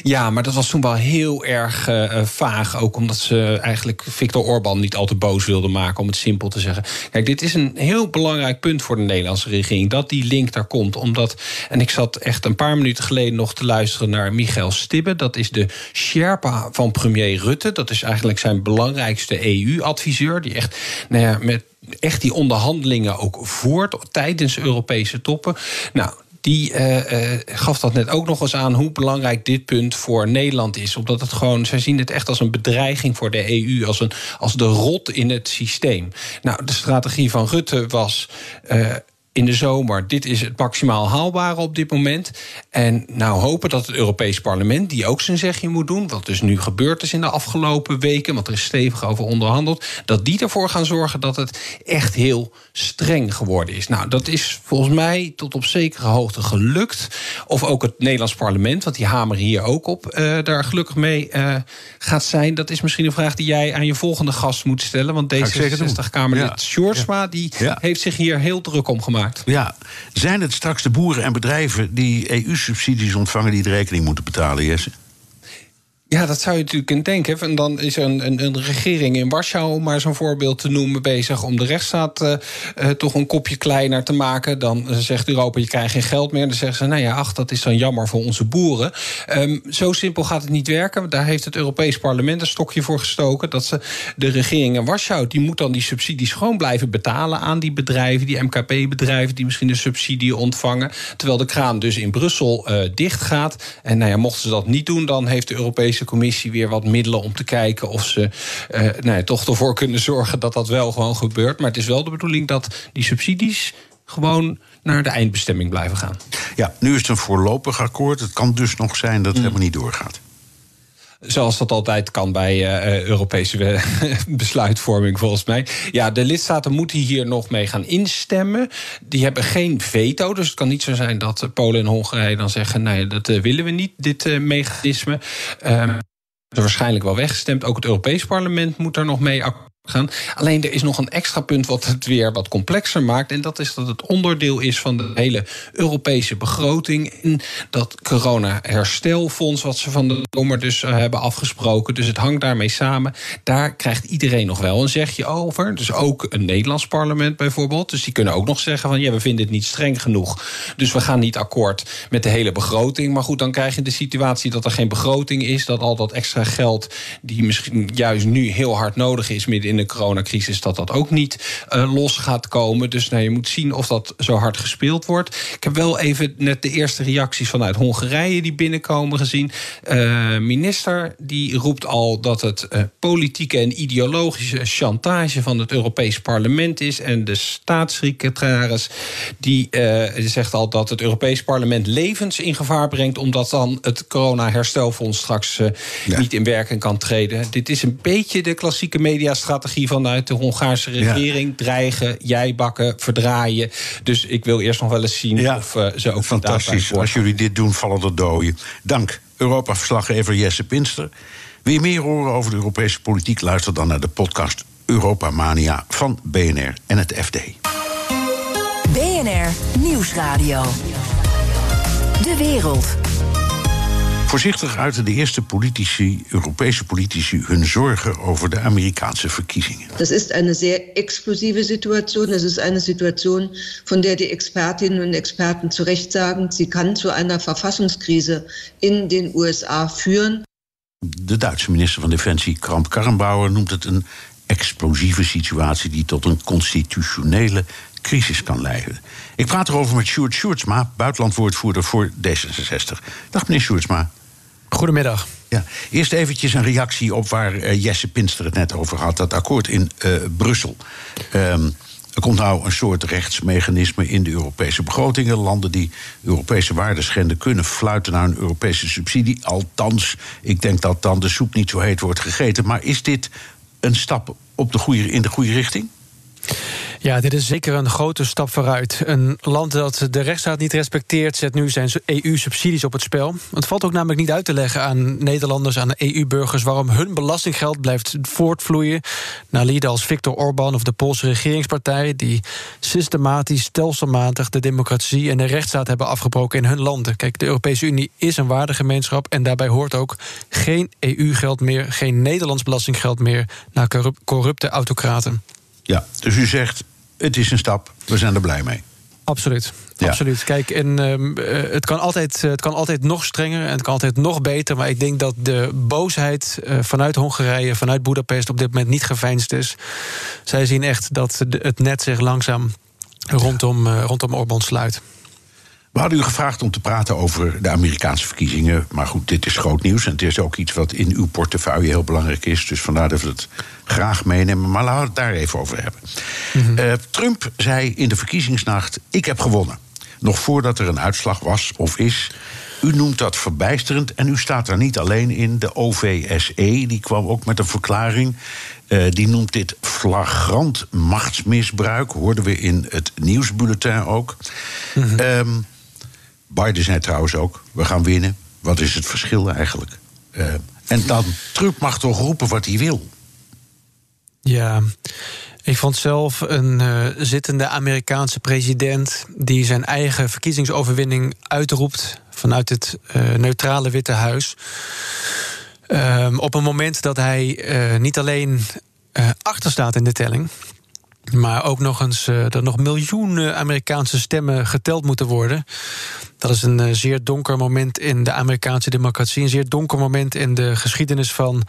Ja, maar dat was toen wel heel erg uh, vaag. Ook omdat ze eigenlijk Viktor Orban niet al te boos wilden maken, om het simpel te zeggen. Kijk, dit is een heel belangrijk punt voor de Nederlandse regering. Dat die link daar komt. Omdat, en ik zat echt een paar minuten geleden nog te luisteren naar Michael Stibbe. Dat is de Sherpa van premier Rutte. Dat is eigenlijk zijn belangrijkste EU-adviseur. Die echt nou ja, met echt die onderhandelingen ook voert tijdens Europese toppen. Nou, die uh, uh, gaf dat net ook nog eens aan hoe belangrijk dit punt voor Nederland is. Omdat het gewoon, zij zien het echt als een bedreiging voor de EU, als, een, als de rot in het systeem. Nou, de strategie van Rutte was. Uh, in de zomer, dit is het maximaal haalbare op dit moment. En nou hopen dat het Europees Parlement, die ook zijn zegje moet doen, wat dus nu gebeurd is in de afgelopen weken, want er is stevig over onderhandeld, dat die ervoor gaan zorgen dat het echt heel streng geworden is. Nou, dat is volgens mij tot op zekere hoogte gelukt. Of ook het Nederlands Parlement, want die hameren hier ook op, uh, daar gelukkig mee uh, gaat zijn. Dat is misschien een vraag die jij aan je volgende gast moet stellen, want D66-Kamerlid ja. Sjoerdsma, die ja. heeft zich hier heel druk om gemaakt. Ja, zijn het straks de boeren en bedrijven die EU-subsidies ontvangen die de rekening moeten betalen, Jesse? Ja, dat zou je natuurlijk kunnen denken. En dan is er een, een, een regering in Warschau, om maar zo'n voorbeeld te noemen, bezig om de rechtsstaat uh, uh, toch een kopje kleiner te maken. Dan zegt Europa, je krijgt geen geld meer. Dan zeggen ze, nou ja, ach, dat is dan jammer voor onze boeren. Um, zo simpel gaat het niet werken. Daar heeft het Europees Parlement een stokje voor gestoken. Dat ze de regering in Warschau, die moet dan die subsidies gewoon blijven betalen aan die bedrijven, die MKP-bedrijven, die misschien de subsidie ontvangen. Terwijl de kraan dus in Brussel dicht gaat. En nou ja, mochten ze dat niet doen, dan heeft de Europese Commissie weer wat middelen om te kijken of ze uh, nou ja, toch ervoor kunnen zorgen dat dat wel gewoon gebeurt. Maar het is wel de bedoeling dat die subsidies gewoon naar de eindbestemming blijven gaan. Ja, nu is het een voorlopig akkoord. Het kan dus nog zijn dat het mm. helemaal niet doorgaat. Zoals dat altijd kan bij uh, Europese (laughs) besluitvorming, volgens mij. Ja, de lidstaten moeten hier nog mee gaan instemmen. Die hebben geen veto, dus het kan niet zo zijn dat Polen en Hongarije dan zeggen: nee, dat uh, willen we niet, dit mechanisme. Uh, waarschijnlijk wel weggestemd. Ook het Europees Parlement moet daar nog mee akkoord gaan. Alleen er is nog een extra punt wat het weer wat complexer maakt. En dat is dat het onderdeel is van de hele Europese begroting. In dat corona-herstelfonds, wat ze van de zomer dus uh, hebben afgesproken. Dus het hangt daarmee samen. Daar krijgt iedereen nog wel een zegje over. Dus ook een Nederlands parlement bijvoorbeeld. Dus die kunnen ook nog zeggen van ja, we vinden het niet streng genoeg. Dus we gaan niet akkoord met de hele begroting. Maar goed, dan krijg je de situatie dat er geen begroting is. Dat al dat extra geld, die misschien juist nu heel hard nodig is midden in in de coronacrisis dat dat ook niet los gaat komen. Dus nou, je moet zien of dat zo hard gespeeld wordt. Ik heb wel even net de eerste reacties vanuit Hongarije die binnenkomen gezien. minister die roept al dat het politieke en ideologische chantage van het Europees Parlement is. En de staatssecretaris die zegt al dat het Europees Parlement levens in gevaar brengt, omdat dan het corona-herstelfonds straks uh, niet in werking kan treden. Dit is een beetje de klassieke mediastrategie vanuit de Hongaarse regering: ja. dreigen, jij bakken, verdraaien. Dus ik wil eerst nog wel eens zien ja. of uh, ze ook fantastisch. Als jullie dit doen, vallen er doden. Dank, Europa-verslaggever Jesse Pinster. Wil je meer horen over de Europese politiek? Luister dan naar de podcast Europa Mania van BNR en het FD. BNR Nieuwsradio. De wereld. Voorzichtig uiten de eerste politici, Europese politici hun zorgen over de Amerikaanse verkiezingen. Das ist eine sehr explosive Situation. Es ist eine Situation, von der die Expertinnen und Experten zu Recht sagen, sie kann zu einer Verfassungskrise in den USA führen. De Duitse minister van Defensie, Kramp Karrenbauer, noemt het een explosieve situatie die tot een constitutionele crisis kan leiden. Ik praat erover met Sjoerd Sjoerdsma, buitenlandwoordvoerder voor D66. Dag meneer Sjoerdsma. Goedemiddag. Ja, eerst eventjes een reactie op waar uh, Jesse Pinster het net over had. Dat akkoord in uh, Brussel. Um, er komt nou een soort rechtsmechanisme in de Europese begrotingen. Landen die Europese waarden schenden kunnen fluiten naar een Europese subsidie. Althans, ik denk dat dan de soep niet zo heet wordt gegeten. Maar is dit een stap op de goede, in de goede richting? Ja, dit is zeker een grote stap vooruit. Een land dat de rechtsstaat niet respecteert, zet nu zijn EU-subsidies op het spel. Het valt ook namelijk niet uit te leggen aan Nederlanders, aan EU-burgers, waarom hun belastinggeld blijft voortvloeien naar lieden als Viktor Orbán of de Poolse regeringspartij, die systematisch, stelselmatig de democratie en de rechtsstaat hebben afgebroken in hun landen. Kijk, de Europese Unie is een waardegemeenschap en daarbij hoort ook geen EU-geld meer, geen Nederlands belastinggeld meer naar corrupte autocraten. Ja, dus u zegt het is een stap, we zijn er blij mee. Absoluut. Ja. Absoluut. Kijk, en, uh, het, kan altijd, het kan altijd nog strenger en het kan altijd nog beter. Maar ik denk dat de boosheid uh, vanuit Hongarije, vanuit Budapest op dit moment niet geveinsd is. Zij zien echt dat het net zich langzaam rondom, uh, rondom Orbán sluit. We hadden u gevraagd om te praten over de Amerikaanse verkiezingen. Maar goed, dit is groot nieuws. En het is ook iets wat in uw portefeuille heel belangrijk is. Dus vandaar dat we het graag meenemen. Maar laten we het daar even over hebben. Mm-hmm. Uh, Trump zei in de verkiezingsnacht: Ik heb gewonnen. Nog voordat er een uitslag was of is. U noemt dat verbijsterend en u staat daar niet alleen in. De OVSE die kwam ook met een verklaring. Uh, die noemt dit flagrant machtsmisbruik. Hoorden we in het nieuwsbulletin ook. Mm-hmm. Um, Biden zei trouwens ook: we gaan winnen. Wat is het verschil eigenlijk? Uh, en dan, Trump mag toch roepen wat hij wil. Ja, ik vond zelf een uh, zittende Amerikaanse president die zijn eigen verkiezingsoverwinning uitroept vanuit het uh, neutrale Witte Huis. Uh, op een moment dat hij niet alleen achter staat in de telling. Maar ook nog eens dat nog miljoenen Amerikaanse stemmen geteld moeten worden. Dat is een zeer donker moment in de Amerikaanse democratie. Een zeer donker moment in de geschiedenis van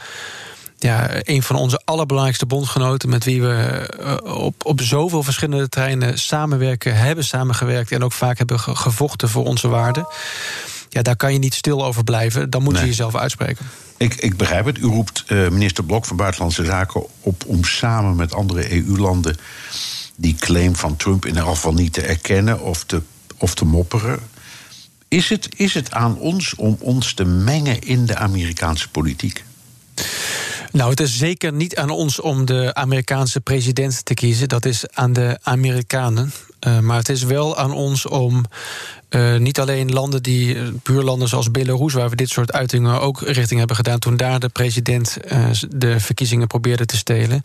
ja, een van onze allerbelangrijkste bondgenoten... met wie we op, op zoveel verschillende terreinen samenwerken... hebben samengewerkt en ook vaak hebben gevochten voor onze waarden. Ja, daar kan je niet stil over blijven. Dan moet nee. je jezelf uitspreken. Ik, ik begrijp het. U roept uh, minister Blok van Buitenlandse Zaken op... om samen met andere EU-landen die claim van Trump... in ieder geval niet te erkennen of te, of te mopperen. Is het, is het aan ons om ons te mengen in de Amerikaanse politiek? Nou, het is zeker niet aan ons om de Amerikaanse president te kiezen. Dat is aan de Amerikanen. Uh, maar het is wel aan ons om uh, niet alleen landen die, buurlanden zoals Belarus, waar we dit soort uitingen ook richting hebben gedaan, toen daar de president de verkiezingen probeerde te stelen.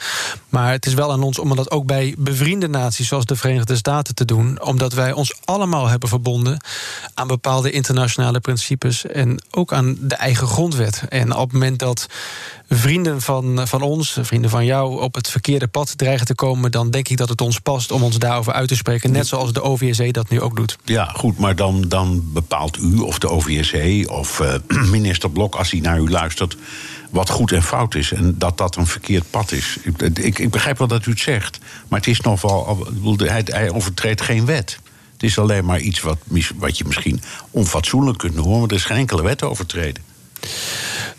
Maar het is wel aan ons om dat ook bij bevriende naties zoals de Verenigde Staten te doen, omdat wij ons allemaal hebben verbonden aan bepaalde internationale principes en ook aan de eigen grondwet. En op het moment dat vrienden van, van ons, vrienden van jou, op het verkeerde pad dreigen te komen, dan denk ik dat het ons past om ons daarover uit te spreken. Net zoals de OVSE dat nu ook doet. Ja, goed, maar dan, dan bepaalt u of de OVSE of eh, (clears throat) minister Blok, als hij naar u luistert, wat goed en fout is. En dat dat een verkeerd pad is. Ik, ik, ik begrijp wel dat u het zegt, maar het is nog wel. Hij, hij overtreedt geen wet. Het is alleen maar iets wat, wat je misschien onfatsoenlijk kunt noemen, maar er is geen enkele wet overtreden.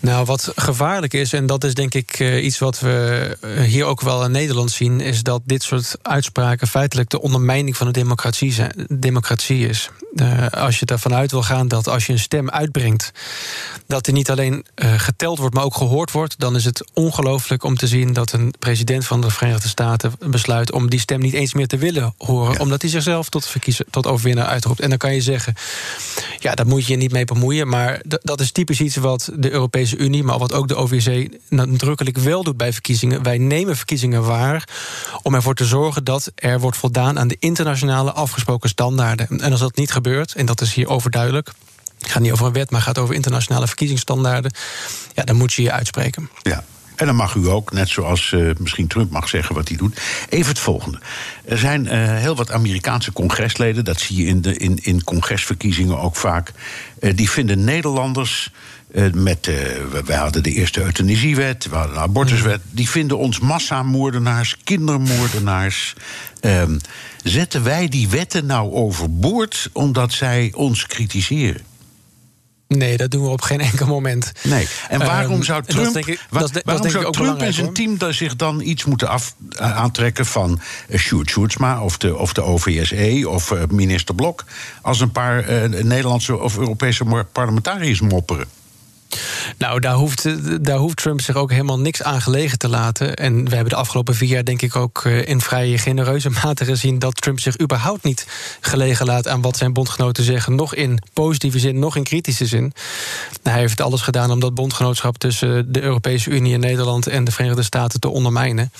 Nou, wat gevaarlijk is, en dat is denk ik uh, iets wat we eh, hier ook wel in Nederland zien, is dat dit soort uitspraken feitelijk de ondermijning van de democratie, zijn, democratie is. Uh, als je ervan uit wil gaan dat als je een stem uitbrengt, dat die niet alleen geteld wordt, maar ook gehoord wordt, dan is het ongelooflijk om te zien dat een president van de Verenigde Staten besluit om die stem niet eens meer te willen horen, omdat hij zichzelf tot, verkiezen, tot overwinnaar uitroept. En dan kan je zeggen, ja, daar moet je je niet mee bemoeien, maar dat is typisch iets wat de Europese Unie, maar wat ook de OVC nadrukkelijk wel doet bij verkiezingen. Wij nemen verkiezingen waar om ervoor te zorgen dat er wordt voldaan aan de internationale afgesproken standaarden. En als dat niet gebeurt, en dat is hier overduidelijk. Het gaat niet over een wet, maar gaat over internationale verkiezingsstandaarden. Ja, dan moet je je uitspreken. Ja, en dan mag u ook, net zoals uh, misschien Trump mag zeggen wat hij doet. Even het volgende. Er zijn uh, heel wat Amerikaanse congresleden, dat zie je in, de, in, in congresverkiezingen ook vaak. Uh, die vinden Nederlanders uh, met, uh, wij hadden de eerste euthanasiewet, we hadden een abortuswet. Die vinden ons massamoordenaars, kindermoordenaars. Uh, zetten wij die wetten nou overboord omdat zij ons kritiseren? Nee, dat doen we op geen enkel moment. Nee. En waarom um, zou Trump, ik, dat, dat waarom zou Trump en zijn team daar zich dan iets moeten af, uh, aantrekken van uh, Sjoerd Sjoerdsma of de, of de OVSE of uh, minister Blok als een paar Nederlandse of Europese parlementariërs mopperen? Nou, daar hoeft, daar hoeft Trump zich ook helemaal niks aan gelegen te laten. En we hebben de afgelopen vier jaar, denk ik, ook eh, in vrij genereuze mate gezien dat Trump zich überhaupt niet gelegen laat aan wat zijn bondgenoten zeggen. Nog in positieve zin, nog in kritische zin. Hij heeft alles gedaan om dat bondgenootschap tussen de Europese Unie en Nederland en de Verenigde Staten te ondermijnen.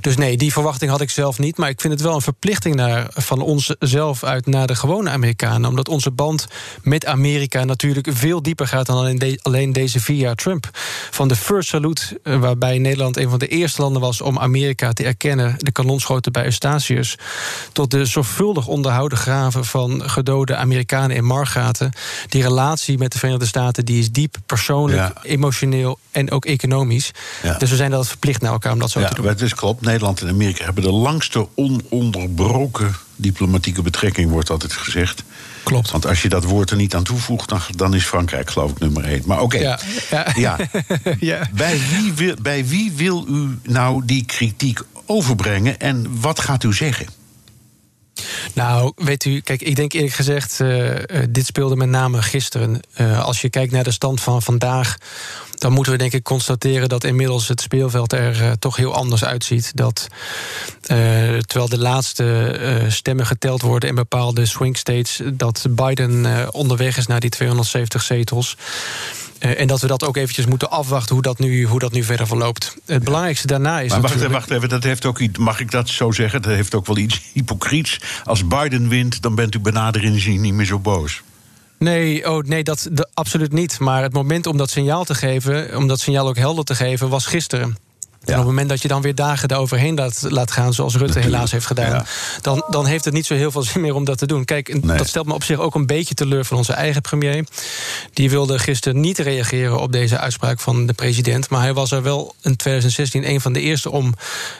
Dus nee, die verwachting had ik zelf niet. Maar ik vind het wel een verplichting naar, van ons zelf uit naar de gewone Amerikanen. Omdat onze band met Amerika natuurlijk veel dieper gaat dan alleen, deze vier jaar Trump. Van de First Salute, eh, waarbij Nederland een van de eerste landen was om Amerika te erkennen, de kanonschoten bij Eustatius, tot de zorgvuldig onderhouden graven van gedode Amerikanen in Margaten. Die relatie met de Verenigde Staten die is diep, persoonlijk, emotioneel en ook economisch. Ja. Dus we zijn dat verplicht naar elkaar om dat zo ja, te doen. Het is klopt. Nederland en Amerika hebben de langste ononderbroken diplomatieke betrekking, wordt altijd gezegd. Klopt. Want als je dat woord er niet aan toevoegt, dan, dan is Frankrijk geloof ik nummer één. Maar oké. Okay. Ja. Ja. (laughs) ja. Bij, wie wil, bij wie wil u nou die kritiek overbrengen en wat gaat u zeggen? Nou, weet u, kijk, ik denk eerlijk gezegd, uh, dit speelde met name gisteren. Uh, als je kijkt naar de stand van vandaag, dan moeten we denk ik constateren dat inmiddels het speelveld er toch heel anders uitziet. Dat terwijl de laatste stemmen geteld worden in bepaalde swing states, dat Biden onderweg is naar die 270 zetels. Uh, en dat we dat ook eventjes moeten afwachten hoe dat nu, hoe dat nu verder verloopt. Het belangrijkste daarna is. Maar wacht even, wacht even, dat heeft ook iets, mag ik dat zo zeggen? Dat heeft ook wel iets hypocriets. Als Biden wint, dan bent u benadering niet meer zo boos. Nee, oh, nee dat, dat, absoluut niet. Maar het moment om dat signaal te geven, om dat signaal ook helder te geven, was gisteren. En op het moment dat je dan weer dagen eroverheen laat, laat gaan, zoals Rutte helaas heeft gedaan, dan, dan heeft het niet zo heel veel zin meer om dat te doen. Kijk, nee. dat stelt me op zich ook een beetje teleur van onze eigen premier. Die wilde gisteren niet reageren op deze uitspraak van de president. Maar hij was er wel in 2016 een van de eerste om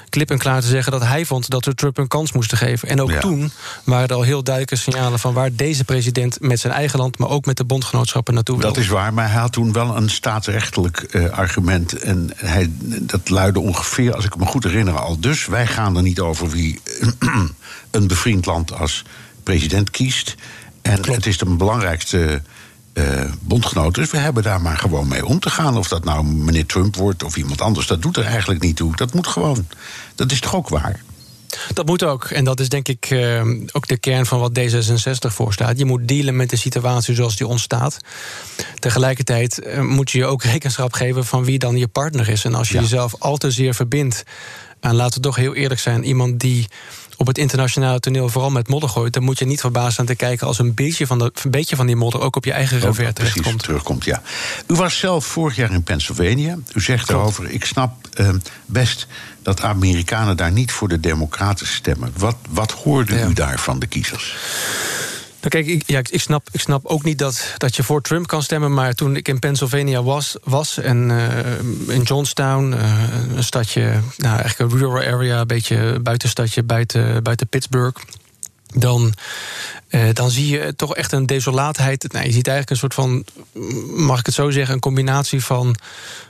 klip en klaar te zeggen dat hij vond dat we Trump een kans moesten geven. En ook ja. toen waren er al heel duidelijke signalen van waar deze president met zijn eigen land, maar ook met de bondgenootschappen naartoe wil. Dat is waar, maar hij had toen wel een staatsrechtelijk uh, argument. En hij, dat luidde ongeveer, als ik me goed herinner, al dus. Wij gaan er niet over wie (clears throat) een bevriend land als president kiest. En Klopt. het is de belangrijkste uh, bondgenoot. Dus we hebben daar maar gewoon mee om te gaan. Of dat nou meneer Trump wordt of iemand anders, dat doet er eigenlijk niet toe. Dat moet gewoon. Dat is toch ook waar? Dat moet ook. En dat is denk ik uh, ook de kern van wat D66 voorstaat. Je moet dealen met de situatie zoals die ontstaat. Tegelijkertijd uh, moet je je ook (laughs) rekenschap geven van wie dan je partner is. En als je ja. jezelf al te zeer verbindt aan, laten we toch heel eerlijk zijn, iemand die op het internationale toneel vooral met modder gooit, dan moet je niet verbaasd aan te kijken als een beetje van, de, een beetje van die modder ook op je eigen revers terechtkomt. terugkomt. Ja. U was zelf vorig jaar in Pennsylvania. U zegt erover: ik snap uh, best dat Amerikanen daar niet voor de Democraten stemmen. Wat, wat hoorde ja. u daar van de kiezers? Nou, kijk, ik, ja, ik, snap, ik snap ook niet dat, dat je voor Trump kan stemmen. Maar toen ik in Pennsylvania was, was en uh, in Johnstown, uh, een stadje, nou, eigenlijk een rural area, een beetje buitenstadje buiten, buiten Pittsburgh dan, uh, dan zie je toch echt een desolaatheid. Nou, je ziet eigenlijk een soort van, mag ik het zo zeggen, een combinatie van,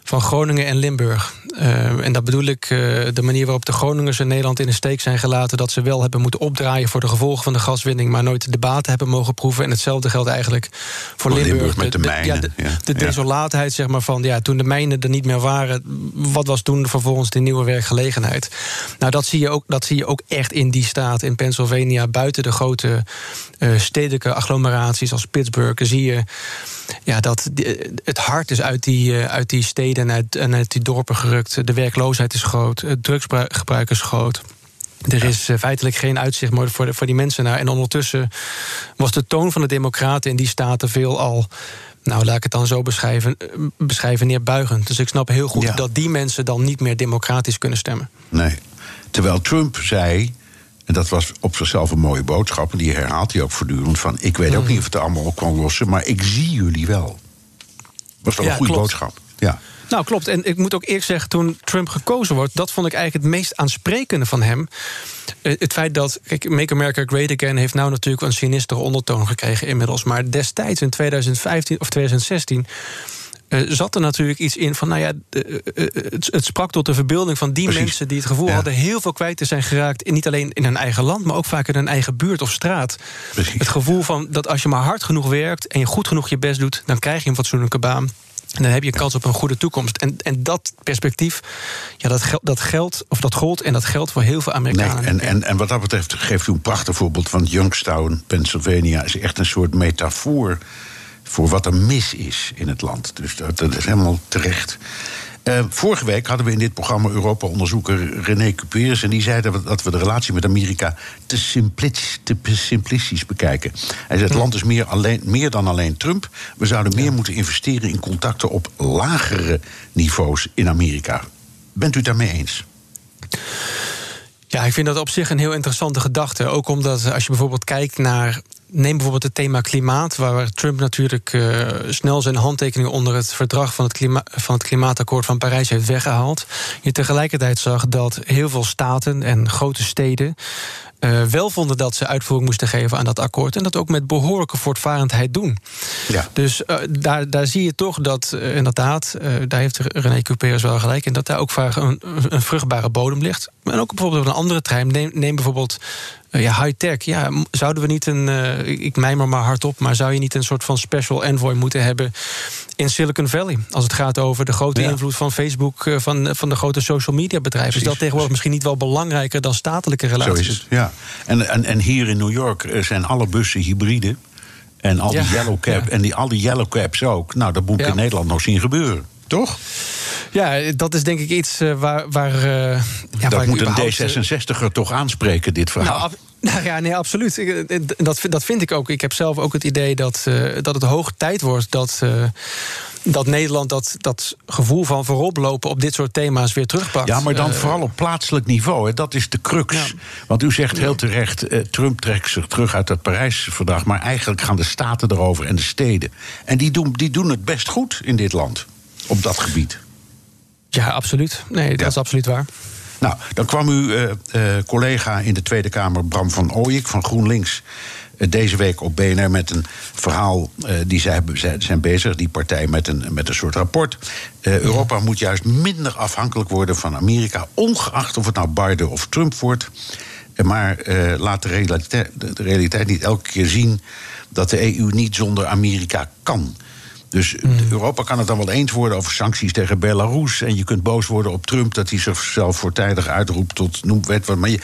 van Groningen en Limburg. Uh, en dat bedoel ik uh, de manier waarop de Groningers in Nederland in de steek zijn gelaten. Dat ze wel hebben moeten opdraaien voor de gevolgen van de gaswinning, maar nooit de baten hebben mogen proeven. En hetzelfde geldt eigenlijk voor Limburg. Limburg met de, de mijnen. Ja, de, ja. de desolaatheid, zeg maar, van ja, toen de mijnen er niet meer waren, wat was toen vervolgens de nieuwe werkgelegenheid? Nou, dat zie je ook, dat zie je ook echt in die staat, in Pennsylvania, buiten de grote uh, stedelijke agglomeraties als Pittsburgh, zie je ja, dat het hart is uit die, uh, uit die steden en uit, en uit die dorpen gerukt. De werkloosheid is groot, het drugsgebruik is groot. Er is uh, feitelijk geen uitzicht meer voor, de, voor die mensen naar. En ondertussen was de toon van de Democraten in die staten veel al nou, laat ik het dan zo beschrijven, beschrijven neerbuigend. Dus ik snap heel goed Ja. dat die mensen dan niet meer democratisch kunnen stemmen. Nee. Terwijl Trump zei, en dat was op zichzelf een mooie boodschap, en die herhaalt hij ook voortdurend: van ik weet Mm. ook niet of het allemaal op kan lossen, maar ik zie jullie wel. Was toch Ja, een goede klopt. boodschap? Ja. Nou, klopt. En ik moet ook eerlijk zeggen, toen Trump gekozen wordt, dat vond ik eigenlijk het meest aansprekende van hem. Eh, Het feit dat, kijk, Make America Great Again heeft nou natuurlijk een sinistere ondertoon gekregen inmiddels. Maar destijds in 2015 of 2016. Eh, zat er natuurlijk iets in van, nou ja, eh, eh, het, het sprak tot de verbeelding van die Precies. mensen die het gevoel Ja. hadden heel veel kwijt te zijn geraakt. In, niet alleen in hun eigen land, maar ook vaak in hun eigen buurt of straat. Precies. Het gevoel van dat als je maar hard genoeg werkt en je goed genoeg je best doet, dan krijg je een fatsoenlijke baan. En dan heb je kans op een goede toekomst. En, en dat perspectief, ja, dat, dat geldt, of dat gold en dat geldt voor heel veel Nee, Amerikanen. en, en, en wat dat betreft geeft u een prachtig voorbeeld van Youngstown, Pennsylvania. is echt een soort metafoor voor wat er mis is in het land. Dus dat, dat is helemaal terecht. Eh, vorige week hadden we in dit programma Europa-onderzoeker René Cuperes... en die zei dat we, dat we de relatie met Amerika te, simplistisch, te simplistisch bekijken. Hij zei, het land is meer, alleen, meer dan alleen Trump. We zouden meer moeten investeren in contacten op lagere niveaus in Amerika. Bent u het daarmee eens? Ja, ik vind dat op zich een heel interessante gedachte. Ook omdat als je bijvoorbeeld kijkt naar. Neem bijvoorbeeld het thema klimaat, waar Trump natuurlijk eh, snel zijn handtekening onder het verdrag van het, klima van het Klimaatakkoord van Parijs heeft weggehaald. Je tegelijkertijd zag dat heel veel staten en grote steden eh, wel vonden dat ze uitvoering moesten geven aan dat akkoord. En dat ook met behoorlijke voortvarendheid doen. Ja. Dus eh, daar, daar zie je toch dat eh, inderdaad, daar heeft René Cuperes wel gelijk... en dat daar ook vaak een, een vruchtbare bodem ligt. En ook bijvoorbeeld op een andere trein. Neem, neem bijvoorbeeld ja, high-tech. Ja, zouden we niet een, eh, ik mijmer maar hardop... maar zou je niet een soort van special envoy moeten hebben in Silicon Valley? Als het gaat over de grote Ja. invloed van Facebook... eh, van, van de grote social media bedrijven. Is dat tegenwoordig misschien niet wel belangrijker... dan statelijke Zo relaties? is het, ja. En, en, en hier in New York eh, zijn alle bussen hybride. En al die Ja, yellow cap ja. en die, al die yellow caps ook. Nou, dat moet ik in Nederland nog zien gebeuren. Toch? Ja, dat is denk ik iets eh, waar... waar eh, ja, dat moet een überhaupt, eh, D66er toch aanspreken, dit verhaal. Nou, nou ja, nee, absoluut. Ik, eh, Dat, vind- dat vind ik ook. Ik heb zelf ook het idee dat, eh, dat het hoog tijd wordt dat, eh, dat Nederland dat, dat gevoel van vooroplopen op dit soort thema's weer terugpakt. ja, maar dan vooral op plaatselijk niveau. Hè. Dat is de crux. Ja. Want u zegt heel terecht, Trump trekt zich terug uit het Parijsverdrag... maar eigenlijk gaan de staten erover en de steden. En die doen, die doen het best goed in dit land, op dat gebied. Ja, absoluut. Nee, dat Ja. is absoluut waar. Nou, dan kwam uw eh, eh, collega in de Tweede Kamer, Bram van Ooyik van GroenLinks. eh, deze week op BNR met een verhaal. die zij, zij zijn bezig, die partij, met een, met een soort rapport. Europa moet juist minder afhankelijk worden van Amerika. Ongeacht of het nou Biden of Trump wordt. Maar laat de de realiteit niet elke keer zien dat de EU niet zonder Amerika kan. Dus Europa kan het dan wel eens worden over sancties tegen Belarus. En je kunt boos worden op Trump dat hij zichzelf voortijdig uitroept tot noem wat. Maar je,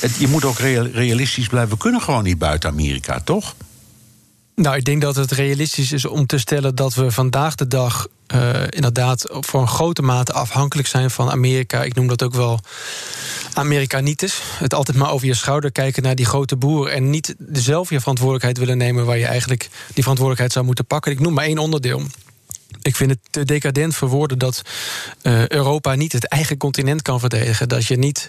het, je moet ook real- realistisch blijven. We kunnen gewoon niet buiten Amerika, toch? Nou, ik denk dat het realistisch is om te stellen dat we vandaag de dag eh, inderdaad voor een grote mate afhankelijk zijn van Amerika. Ik noem dat ook wel Amerikanitis. Het altijd maar over je schouder kijken naar die grote boer en niet zelf je verantwoordelijkheid willen nemen waar je eigenlijk die verantwoordelijkheid zou moeten pakken. Ik noem maar één onderdeel. Ik vind het te decadent voor woorden dat eh, Europa niet het eigen continent kan verdedigen. Dat je niet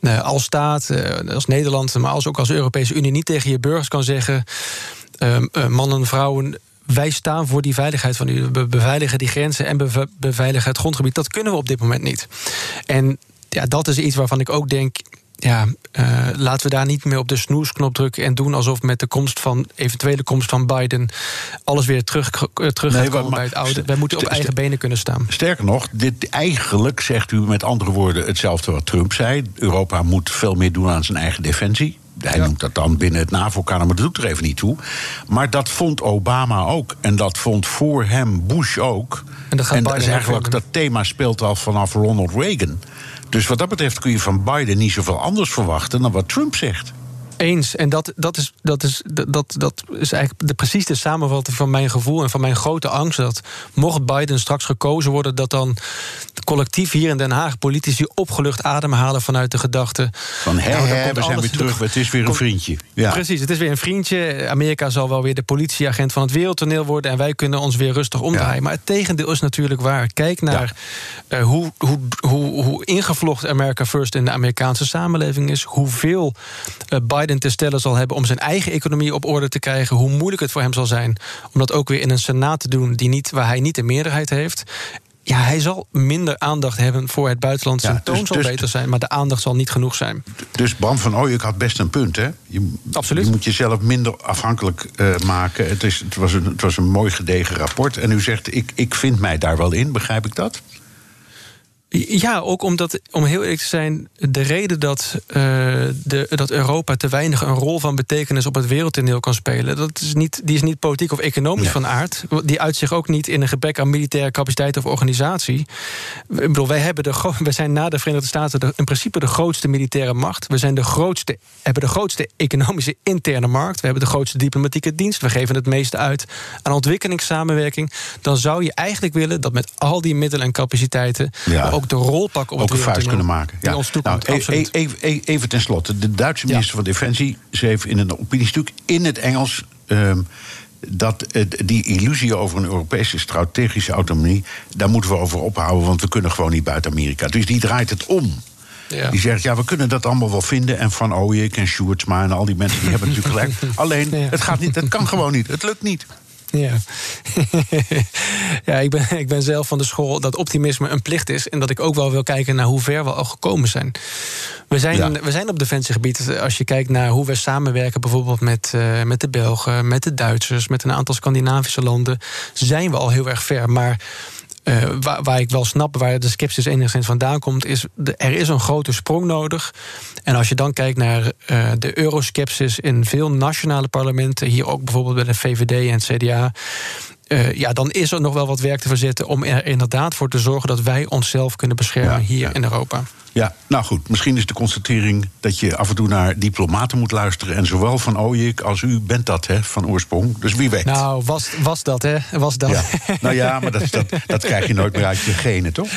eh, als staat, als Nederland, maar als ook als Europese Unie niet tegen je burgers kan zeggen. Uh, mannen, vrouwen wij staan voor die veiligheid van u. We beveiligen die grenzen en beveiligen het grondgebied. Dat kunnen we op dit moment niet. En ja, dat is iets waarvan ik ook denk ja, uh, laten we daar niet meer op de snoesknop drukken en doen alsof met de komst van eventuele komst van Biden alles weer terug, uh, terug nee, gaat bij het oude. Wij moeten op eigen benen kunnen staan. Sterker nog, dit eigenlijk zegt u met andere woorden hetzelfde wat Trump zei. Europa moet veel meer doen aan zijn eigen defensie. Hij noemt dat dan binnen het NAVO-kader, maar dat doet er even niet toe. Maar dat vond Obama ook. En dat vond voor hem Bush ook. En dat, gaat en dat is eigenlijk dat thema speelt al vanaf Ronald Reagan. Dus wat dat betreft kun je van Biden niet zoveel anders verwachten dan wat Trump zegt. Eens. En dat, dat, is, dat, is, dat, dat is eigenlijk de, precies de samenvatting van mijn gevoel en van mijn grote angst. Dat mocht Biden straks gekozen worden, dat dan collectief hier in Den Haag politici opgelucht ademhalen vanuit de gedachte. Van hé, nou, we zijn weer terug, het is weer een vriendje. Ja. Precies, het is weer een vriendje. Amerika zal wel weer de politieagent van het wereldtoneel worden en wij kunnen ons weer rustig omdraaien. Maar het tegendeel is natuurlijk waar. Kijk naar uh, hoe, hoe, hoe, hoe ingevlochten America First in de Amerikaanse samenleving is, hoeveel uh, Biden te stellen zal hebben om zijn eigen economie op orde te krijgen, hoe moeilijk het voor hem zal zijn om dat ook weer in een senaat te doen die niet, waar hij niet de meerderheid heeft. Ja, hij zal minder aandacht hebben voor het buitenland. Zijn toon dus- zal dus- beter zijn, maar de aandacht zal niet genoeg zijn. Dus Bram van Ooyek had best een punt, hè? Je, Absoluut. Je moet jezelf minder afhankelijk uh, maken. Het, is, het, was een, het was een mooi gedegen rapport. En u zegt, ik, ik vind mij daar wel in, begrijp ik dat? Ja, ook omdat, om heel eerlijk te zijn, de reden dat, uh, de, dat Europa te weinig een rol van betekenis op het wereldtoneel kan spelen, dat is niet, die is niet politiek of economisch van aard. Die uit zich ook niet in een gebrek aan militaire capaciteit of organisatie. Ik bedoel, wij, hebben de, (laughs) wij zijn na de Verenigde Staten de, in principe de grootste militaire macht. We zijn de grootste, hebben de grootste economische interne markt. We hebben de grootste diplomatieke dienst. We geven het meeste uit aan ontwikkelingssamenwerking. Dan zou je eigenlijk willen dat met al die middelen en capaciteiten. Ja ook de rol pakken op ook een vuist kunnen maken. Ja. Ons nou, even, even, even ten slotte. De Duitse minister van Defensie schreef in een opiniestuk in het Engels. Um, dat die illusie over een Europese strategische autonomie, daar moeten we over ophouden, want we kunnen gewoon niet buiten Amerika. Dus die draait het om. Ja. Die zegt, ja, we kunnen dat allemaal wel vinden. En Van Ooyek en Sjoerdsma en al die mensen die hebben natuurlijk gelijk. (laughs) Alleen, het gaat niet, het kan gewoon niet. Het lukt niet. Ja, (laughs) ja ik, ben, ik ben zelf van de school dat optimisme een plicht is. En dat ik ook wel wil kijken naar hoe ver we al gekomen zijn. We zijn, we zijn op defensiegebied, als je kijkt naar hoe we samenwerken, bijvoorbeeld met, uh, met de Belgen, met de Duitsers, met een aantal Scandinavische landen, zijn we al heel erg ver. Maar uh, waar, waar, ik wel snap waar de sceptisch enigszins vandaan komt, is de, er is een grote sprong nodig. En als je dan kijkt naar uh, de euroskepsis in veel nationale parlementen, hier ook bijvoorbeeld bij de VVD en het CDA. Uh, ja, dan is er nog wel wat werk te verzetten om er inderdaad voor te zorgen dat wij onszelf kunnen beschermen hier in Europa. Ja, nou goed, misschien is de constatering dat je af en toe naar diplomaten moet luisteren. En zowel van Ooyek als u bent dat, hè, van oorsprong. Dus wie weet. Nou, was, was dat, hè? Was dat. Ja. Nou ja, maar dat, dat, dat krijg je nooit meer uit je genen, toch?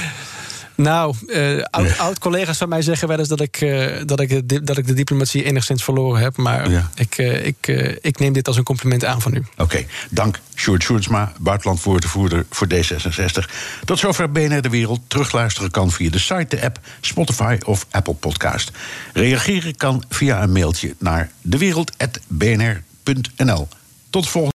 Nou, uh, oud-collega's van mij zeggen wel eens dat ik, uh, dat, ik de, dat ik de diplomatie enigszins verloren heb. Maar ja. ik, uh, ik, ik neem dit als een compliment aan van u. Oké, okay. dank Sjoerd Sjoerdsma, buitenlandwoordvoerder voor D66. Tot zover BNR De Wereld. Terugluisteren kan via de site, de app, Spotify of Apple Podcast. Reageren kan via een mailtje naar dewereld.bnr.nl. Tot volgende